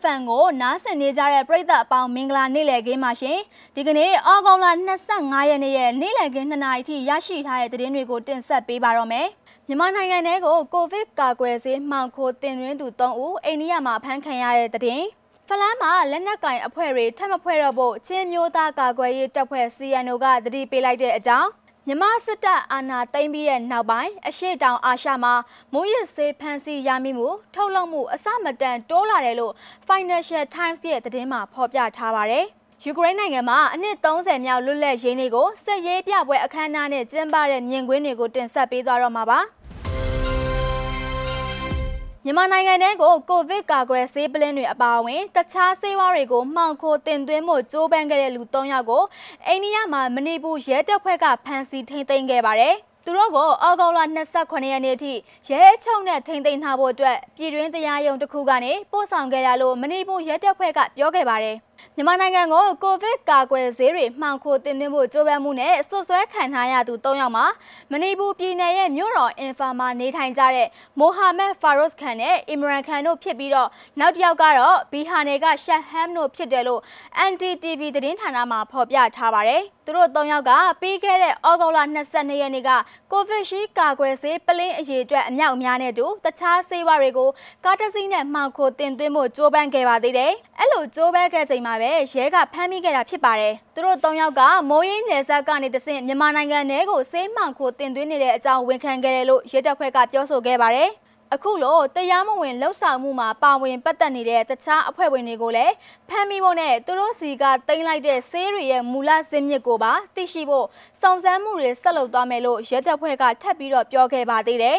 FM ကိုနားဆင်နေကြတဲ့ပရိသတ်အပေါင်းမင်္ဂလာနေ့လည်ခင်းပါရှင်ဒီကနေ့အောက်ကောင်လ25ရက်နေ့ရဲ့နေ့လည်ခင်း2နာရီထိရရှိထားတဲ့သတင်းတွေကိုတင်ဆက်ပေးပါတော့မယ်မြန်မာနိုင်ငံထဲကိုကိုဗစ်ကာကွယ်ဆေးမှောင်ခိုတင်သွင်းသူ3ဦးအိန္ဒိယမှာဖမ်းခံရတဲ့သတင်းဖလန်းမှာလက်နက်ကင်အဖွဲ့တွေထပ်မဖွဲ့တော့ဖို့ချင်းမျိုးသားကာကွယ်ရေးတပ်ဖွဲ့ CNO ကတတိပေးလိုက်တဲ့အကြောင်း မြမစစ်တပ်အာဏာသိမ်းပြီးတဲ့နောက်ပိုင်းအရှိတောင်အာရှမှာမူရစ်ဆေးဖမ်းဆီးရမိမှုထုတ်လုပ်မှုအစမတန်တိုးလာတယ်လို့ Financial Times ရဲ့သတင်းမှာဖော်ပြထားပါတယ်။ယူကရိန်းနိုင်ငံမှာအနှစ်30မြောက်လွတ်လပ်ရေးနေ့ကိုစစ်ရေးပြပွဲအခမ်းအနားနဲ့ကျင်းပတဲ့မြင်ကွင်းတွေကိုတင်ဆက်ပေးသွားတော့မှာပါ။ မြန်မာနိုင်ငံထဲကိုကိုဗစ်ကာကွယ်ဆေးပလင်းတွေအပါအဝင်တခြားဆေးဝါးတွေကိုမှောင်ခိုတင်သွင်းမှုကြိုးပမ်းခဲ့တဲ့လူ၃ယောက်ကိုအိန္ဒိယမှာမဏိပူရဲတပ်ဖွဲ့ကဖမ်းဆီးထိန်းသိမ်းခဲ့ပါတယ်။သူတို့ကိုအောက်တိုဘာ28ရက်နေ့ထိရဲချုံနဲ့ထိန်းသိမ်းထားဖို့အတွက်ပြည်တွင်းတရားရုံးတစ်ခုကနေပို့ဆောင်ခဲ့ရလို့မဏိပူရဲတပ်ဖွဲ့ကပြောခဲ့ပါတယ်။ မြန်မာနိုင်ငံကိုကိုဗစ်ကာကွယ်ဆေးတွေမှောင်ခိုတင်သွင်းဖို့ကြိုးပမ်းမှုနဲ့ဆွဆွဲခံထားရသူ၃ယောက်မှာမဏိပူပြည်နယ်ရဲ့မြို့တော်အင်ဖာမှာနေထိုင်ကြတဲ့မိုဟာမက်ဖာရုစ်ခန်နဲ့အီမရန်ခန်တို့ဖြစ်ပြီးတော့နောက်တစ်ယောက်ကတော့ဘီဟာနယ်ကရှက်ဟမ်တို့ဖြစ်တယ်လို့ NTTV သတင်းဌာနမှာဖော်ပြထားပါတယ်။ သူတို့၃ယောက်ကပြီးခဲ့တဲ့ဩဂုတ်လ22ရက်နေ့ကကိုဗစ်ရှိကာကွယ်ဆေးပလင်းအရေးအတွက်အမြောက်အများနဲ့တူတခြားဆေးဝါးတွေကိုကားတစီးနဲ့မှောင်ခိုတင်သွင်းဖို့ကြိုးပမ်းခဲ့ပါသေးတယ်။အဲ့လိုကြိုးပမ်းခဲ့ချိန်မှာပဲရဲကဖမ်းမိခဲ့တာဖြစ်ပါတယ်။သူတို့၃ယောက်ကမိုးရင်းနယ်စပ်ကနေတဆင့်မြန်မာနိုင်ငံထဲကိုဆေးမှောင်ခိုတင်သွင်းနေတဲ့အကြောင်းဝန်ခံခဲ့တယ်လို့ရဲတပ်ဖွဲ့ကပြောဆိုခဲ့ပါတယ်။ အခုလိုတရားမဝင်လှုပ်ဆောင်မှုမှာပါဝင်ပတ်သက်နေတဲ့တခြားအဖွဲ့ဝင်တွေကိုလည်းဖမ်းမိဖို့နဲ့သူတို့စီကတင်လိုက်တဲ့ဆေးတွေရဲ့မူလဇင်းမြစ်ကိုပါသိရှိဖို့စုံစမ်းမှုတွေဆက်လုပ်သွားမယ်လို့ရဲတပ်ဖွဲ့ကထပ်ပြီးတော့ပြောခဲ့ပါသေးတယ်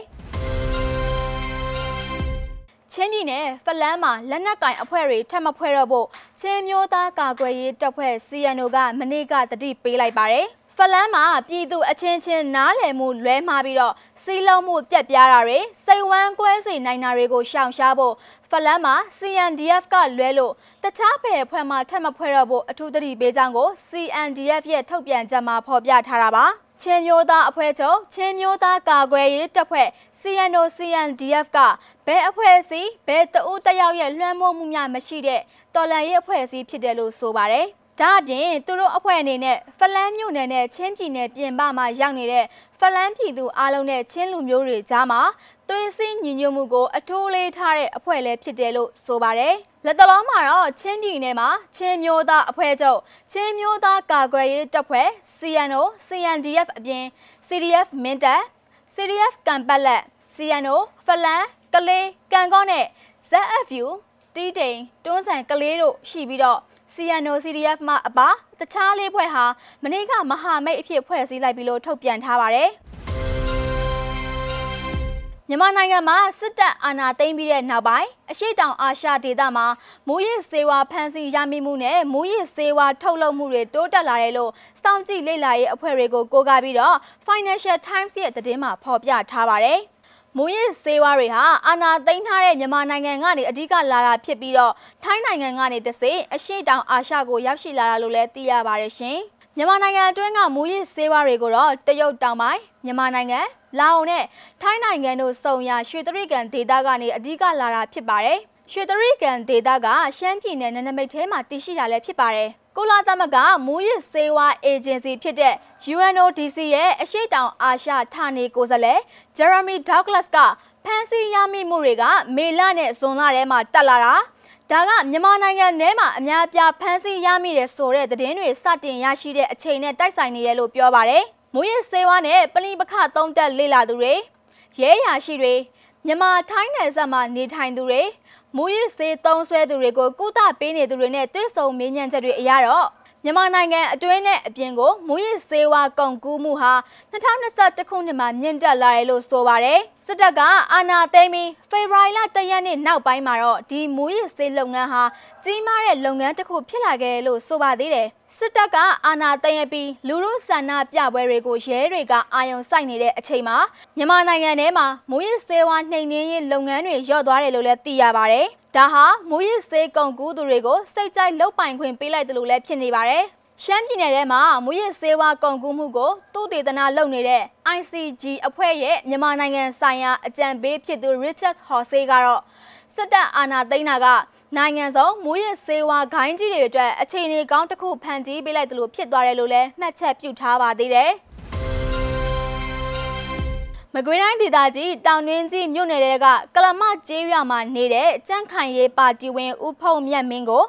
ချင်းပြည်နယ်ဖလန်းမှာလက်နက်ကင်အဖွဲ့တွေထပ်မဖွဲ့တော့ဖို့ချင်းမျိုးသားကာကွယ်ရေးတပ်ဖွဲ့ CNO ကမနေ့ကတတိပေးလိုက်ပါတယ်။ ဖလန်းမှာပြည်သူအချင်းချင်းနားလည်မှုလွဲမှားပြီးတော့စီးလုံးမှုပြက်ပြားတာတွေစိတ်ဝမ်းကွဲစေနိုင်တာတွေကိုရှောင်ရှားဖို့ဖလန်းမှာ CNDF ကလွဲလို့တခြားဘယ်ဖွဲ့မှထပ်မဖွဲ့တော့ဖို့အထူးသတိပေးကြောင်းကို CNDF ရဲ့ထုတ်ပြန်ချက်မှာဖော်ပြထားတာပါချင်းမျိုးသားအဖွဲ့ချုပ်ချင်းမျိုးသားကာကွယ်ရေးတပ်ဖွဲ့ CNO CNDF ကဘယ်အဖွဲ့အစည်းဘယ်တအုပ်တယောက်ရဲ့လွှမ်းမိုးမှုများမရှိတဲ့တော်လှန်ရေးအဖွဲ့အစည်းဖြစ်တယ်လို့ဆိုပါတယ် ဒါအပြင်သူတို့အဖွဲ့အနေနဲ့ဖလန်းမြို့နယ်နဲ့ချင်းပြည်နယ်ပြင်ပမှာရောက်နေတဲ့ဖလန်းပြည်သူအားလုံးနဲ့ချင်းလူမျိုးတွေကြားမှာသွေးစည်းညီညွတ်မှုကိုအထူးလေးထားတဲ့အဖွဲ့လည်းဖြစ်တယ်လို့ဆိုပါတယ်။လက်တလုံးမှာတော့ချင်းပြည်နယ်မှာချင်းမျိုးသားအဖွဲ့ချုပ်ချင်းမျိုးသားကာကွယ်ရေးတပ်ဖွဲ့ CNO CNDF အပြင် CDF မင်းတပ် CDF ကံပတ်လက် CNO ဖလန်းကလေးကံကောနဲ့ ZFU တီးတိန်တွန်းဆန်ကလေးတို့ရှိပြီးတော့ CNO CDF မှအပါတခြားလေးဖွဲ့ဟာမနေ့ကမဟာမိတ်အဖြစ်ဖွဲ့စည်းလိုက်ပြီလို့ထုတ်ပြန်ထားပါတယ်။မြန်မာနိုင်ငံမှာစစ်တပ်အာဏာသိမ်းပြီးတဲ့နောက်ပိုင်းအရှိတောင်အာရှဒေသမှာမူရစ်စေဝါဖမ်းဆီးရမိမှုနဲ့မူရစ်စေဝါထုတ်လုပ်မှုတွေတိုးတက်လာတယ်လို့စောင့်ကြည့်လေ့လာရေးအဖွဲ့တွေကိုကိုးကားပြီးတော့ Financial Times ရဲ့သတင်းမှာဖော်ပြထားပါတယ်။ မူရစ်စေဝါတွေဟာအာဏာသိမ်းထားတဲ့မြန်မာနိုင်ငံကနေအဓိကလာတာဖြစ်ပြီးတော့ထိုင်းနိုင်ငံကနေတစိအရှိတောင်အာရှကိုရောက်ရှိလာတာလို့လည်းသိရပါတယ်ရှင်။မြန်မာနိုင်ငံအတွင်းကမူရစ်စေဝါတွေကိုတော့တရုတ်တောင်ပိုင်းမြန်မာနိုင်ငံလာအိုနဲ့ထိုင်းနိုင်ငံတို့စုံရရွှေတရိကန်ဒေသကနေအဓိကလာတာဖြစ်ပါတယ်။ရွှေတရိကန်ဒေသကရှမ်းပြည်နယ်နနမိတ်ထဲမှာတည်ရှိတာလည်းဖြစ်ပါတယ်။ ကုလသမဂ္ဂမူရစ်စေဝါအေဂျင်စီဖြစ်တဲ့ UNODC ရဲ့အရှိတောင်အာရှဌာနေကိုယ်စားလှယ် Jeremy Douglas ကဖမ်းဆီးရမိမှုတွေကမေလနဲ့ဇွန်လထဲမှာတက်လာတာဒါကမြန်မာနိုင်ငံထဲမှာအများအပြားဖမ်းဆီးရမိတယ်ဆိုတဲ့သတင်းတွေစတင်ရရှိတဲ့အချိန်နဲ့တိုက်ဆိုင်နေရလို့ပြောပါတယ်။မူရစ်စေဝါနဲ့ပလီပခသုံးတက်လေ့လာသူတွေရဲရရှိတွေ မြန်မာထိုင်းနယ်စပ်မှာနေထိုင်သူတွေမူရစ်စေးသုံးဆွဲသူတွေကိုကုသပေးနေသူတွေနဲ့တွေ့ဆုံမေးမြန်းချက်တွေအရတော့မြန်မာနိုင်ငံအတွင်းနဲ့အပြင်ကိုမူရစ်စေဝါကုန်ကူးမှုဟာ2021ခုနှစ်မှာမြင့်တက်လာတယ်လို့ဆိုပါတယ်စစ်တပ်ကအာဏာသိမ်းပြီးဖေဖော်ဝါရီလတရက်နေ့နောက်ပိုင်းမှာတော့ဒီမူရစ်စေးလုပ်ငန်းဟာကြီးမားတဲ့လုပ်ငန်းတစ်ခုဖြစ်လာခဲ့လို့ဆိုပါသေးတယ်စစ်တပ်ကအာဏာသိမ်းပြီးလူမှုဆန္ဒပြပွဲတွေကိုရဲတွေကအာရုံစိုက်နေတဲ့အချိန်မှာမြန်မာနိုင်ငံထဲမှာမူရစ်စေဝါနှိမ်နင်းရေးလုပ်ငန်းတွေလျော့သွားတယ်လို့လည်းသိရပါတယ်။ဒါဟာမူရစ်စေးကုန်ကူးသူတွေကိုစိတ်ကြိုက်လုတ်ပိုင်ခွင့်ပေးလိုက်တယ်လို့လည်းဖြစ်နေပါတယ်။ ရှမ်းပြည်နယ်ထဲမှာမူရစ်စေဝါကုန်ကူးမှုကိုသူတေသနာလုပ်နေတဲ့ ICG အဖွဲ့ရဲ့မြန်မာနိုင်ငံဆိုင်ရာအကြံပေးဖြစ်သူ Richard Horsey ကတော့စစ်တပ်အာဏာသိမ်းတာကနိုင်ငံစုံမူရစ်စေဝါဂိုင်းကြီးတွေအတွက်အခြေအနေကောင်းတစ်ခုဖန်တီးပေးလိုက်တယ်လို့ဖြစ်သွားတယ်လို့လည်းမှတ်ချက်ပြုထားပါသေးတယ်။မကွေးတိုင်းဒေသကြီးတောင်တွင်းကြီးမြို့နယ်တွေကကလမကျေးရွာမှာနေတဲ့ကြန့်ခိုင်ရေးပါတီဝင်ဦးဖုံမြတ်မင်းကို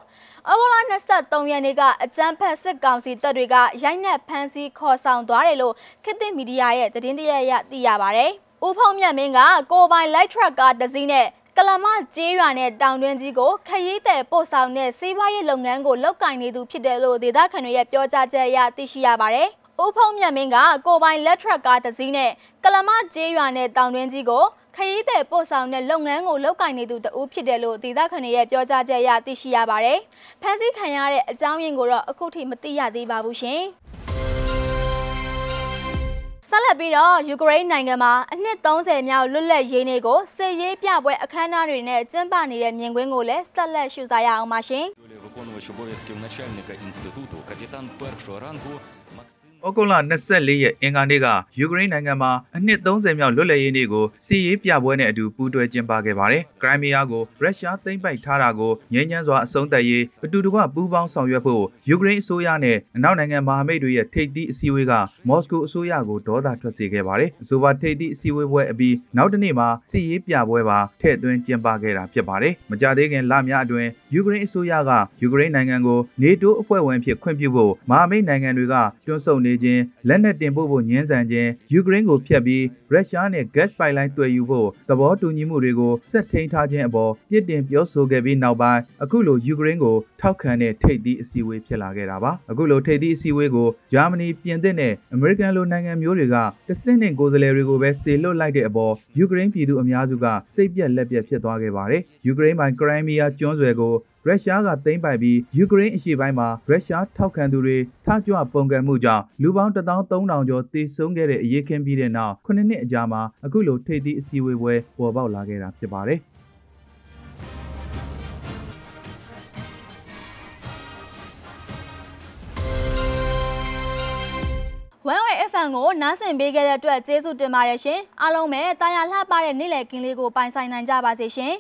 အောက်တိုဘာ23ရက်နေ့ကအကြမ်းဖက်စစ်ကောင်စီတပ်တွေကရိုက်နှက်ဖမ်းဆီးခေါ်ဆောင်သွားတယ်လို့ခေတ်သစ်မီဒီယာရဲ့သတင်းတရရသိရပါဗျ။ဦးဖုံမြတ်မင်းကကိုပိုင် light truck ကားတစ်စီးနဲ့ကလမကျေးရွာနဲ့တောင်တွင်းကြီးကိုခရီးသည်ပို့ဆောင်တဲ့စီးပွားရေးလုပ်ငန်းကိုလုပ်ကင်နေသူဖြစ်တယ်လို့ဒေသခံတွေရဲ့ပြောကြားချက်အရသိရှိရပါတယ်။ ဦးဖုံမြတ်မင်းကကိုပိုင်လက်ထရက်ကားတစ်စီးနဲ့ကလမကျေးရွာနဲ့တောင်တွင်းကြီးကိုခရီးသည်ပို့ဆောင်တဲ့လုပ်ငန်းကိုလုပ်ကင်နေသူတဦးဖြစ်တယ်လို့ဒေသခံတွေရဲ့ပြောကြားချက်အရသိရှိရပါတယ်။ဖမ်းဆီးခံရတဲ့အကြောင်းရင်းကိုတော့အခုထိမသိရသေးပါဘူးရှင်။ဆက်လက်ပြီးတော့ယူကရိန်းနိုင်ငံမှာအနှစ်30မြောက်လွတ်လပ်ရေးနေ့ကိုစစ်ရေးပြပွဲအခမ်းအနားတွေနဲ့ကျင်းပနေတဲ့မြင်ကွင်းကိုလည်းဆက်လက်ရှုစားရအောင်ပါရှင်။ виконувач обов'язків начальника інституту, капітан першого рангу Максим. ဩဂုတ်လ24ရက်အင်္ဂါနေ့ကယူကရိန်းနိုင်ငံမှာအနှစ်30မြောက်လွတ်လပ်ရေးနေ့ကိုစီရေးပြပွဲနဲ့အတူပူးတွဲကျင်းပခဲ့ပါတယ်။ခရိုင်းမီးယားကိုရုရှားသိမ်းပိုက်ထားတာကိုငြိမ်းချမ်းစွာအဆုံးသတ်ရေးအတူတကွပူးပေါင်းဆောင်ရွက်ဖို့ယူကရိန်းအစိုးရနဲ့အနောက်နိုင်ငံမဟာမိတ်တွေရဲ့ထိပ်သီးအစည်းအဝေးကမော်စကိုအစိုးရကိုဒေါသထွက်စေခဲ့ပါတယ်။အဆိုပါထိပ်သီးအစည်းအဝေးပွဲအပြီးနောက်တစ်နေ့မှာစီရေးပြပွဲပါထည့်သွင်းကျင်းပခဲ့တာဖြစ်ပါတယ်။မကြသေးခင်လများအတွင်းယူကရိန်းအစိုးရကယူကရိန်းနိုင်ငံကိုနေတိုးအဖွဲ့ဝင်ဖြစ်ခွင့်ပြုဖို့မဟာမိတ်နိုင်ငံတွေကတွန်းဆုတ်နေခြင်းလက်နက်တင်ပို့ဖို့ညှင်းဆန်ခြင်းယူကရိန်းကိုဖျက်ပြီးရုရှားနဲ့ gas pipeline တွေ့ယူဖို့သဘောတူညီမှုတွေကိုဆက်ထိန်ထားခြင်းအပေါ်ပြစ်တင်ပြောဆိုခဲ့ပြီးနောက်ပိုင်းအခုလိုယူကရိန်းကိုထောက်ခံတဲ့ထိပ်သီးအစည်းအဝေးဖြစ်လာခဲ့တာပါအခုလိုထိပ်သီးအစည်းအဝေးကိုဂျာမနီပြင်သစ်နဲ့အမေရိကန်လိုနိုင်ငံမျိုးတွေကတဆင့်နဲ့ကိုယ်စားလှယ်တွေကိုပဲစေလွတ်လိုက်တဲ့အပေါ်ယူကရိန်းပြည်သူအများစုကစိတ်ပြက်လက်ပြက်ဖြစ်သွားခဲ့ပါတယ်ယူကရိန်းပိုင်ခရိုင်းမီးယားကျွန်းဆွယ်ကို ရုရှားကသိမ်းပိုက်ပြီးယူကရိန်းအရှေ့ပိုင်းမှာရုရှားထောက်ခံသူတွေထကြွပုံကံမှုကြောင့်လူပေါင်း13000ကျော်သေဆုံးခဲ့တဲ့အရေးခင်းပြီးတဲ့နောက်9နှစ်အကြာမှာအခုလိုထိပ်သီးအစည်းအဝေးပွဲပေါ်ပေါက်လာခဲ့တာဖြစ်ပါတယ်။ One-Way FM ကိုနားဆင်ပေးခဲ့တဲ့အတွက်ကျေးဇူးတင်ပါတယ်ရှင်အားလုံးပဲတာယာလှပတဲ့နေ့လည်ကင်းလေးကိုပိုင်ဆိုင်နိုင်ကြပါစေရှင်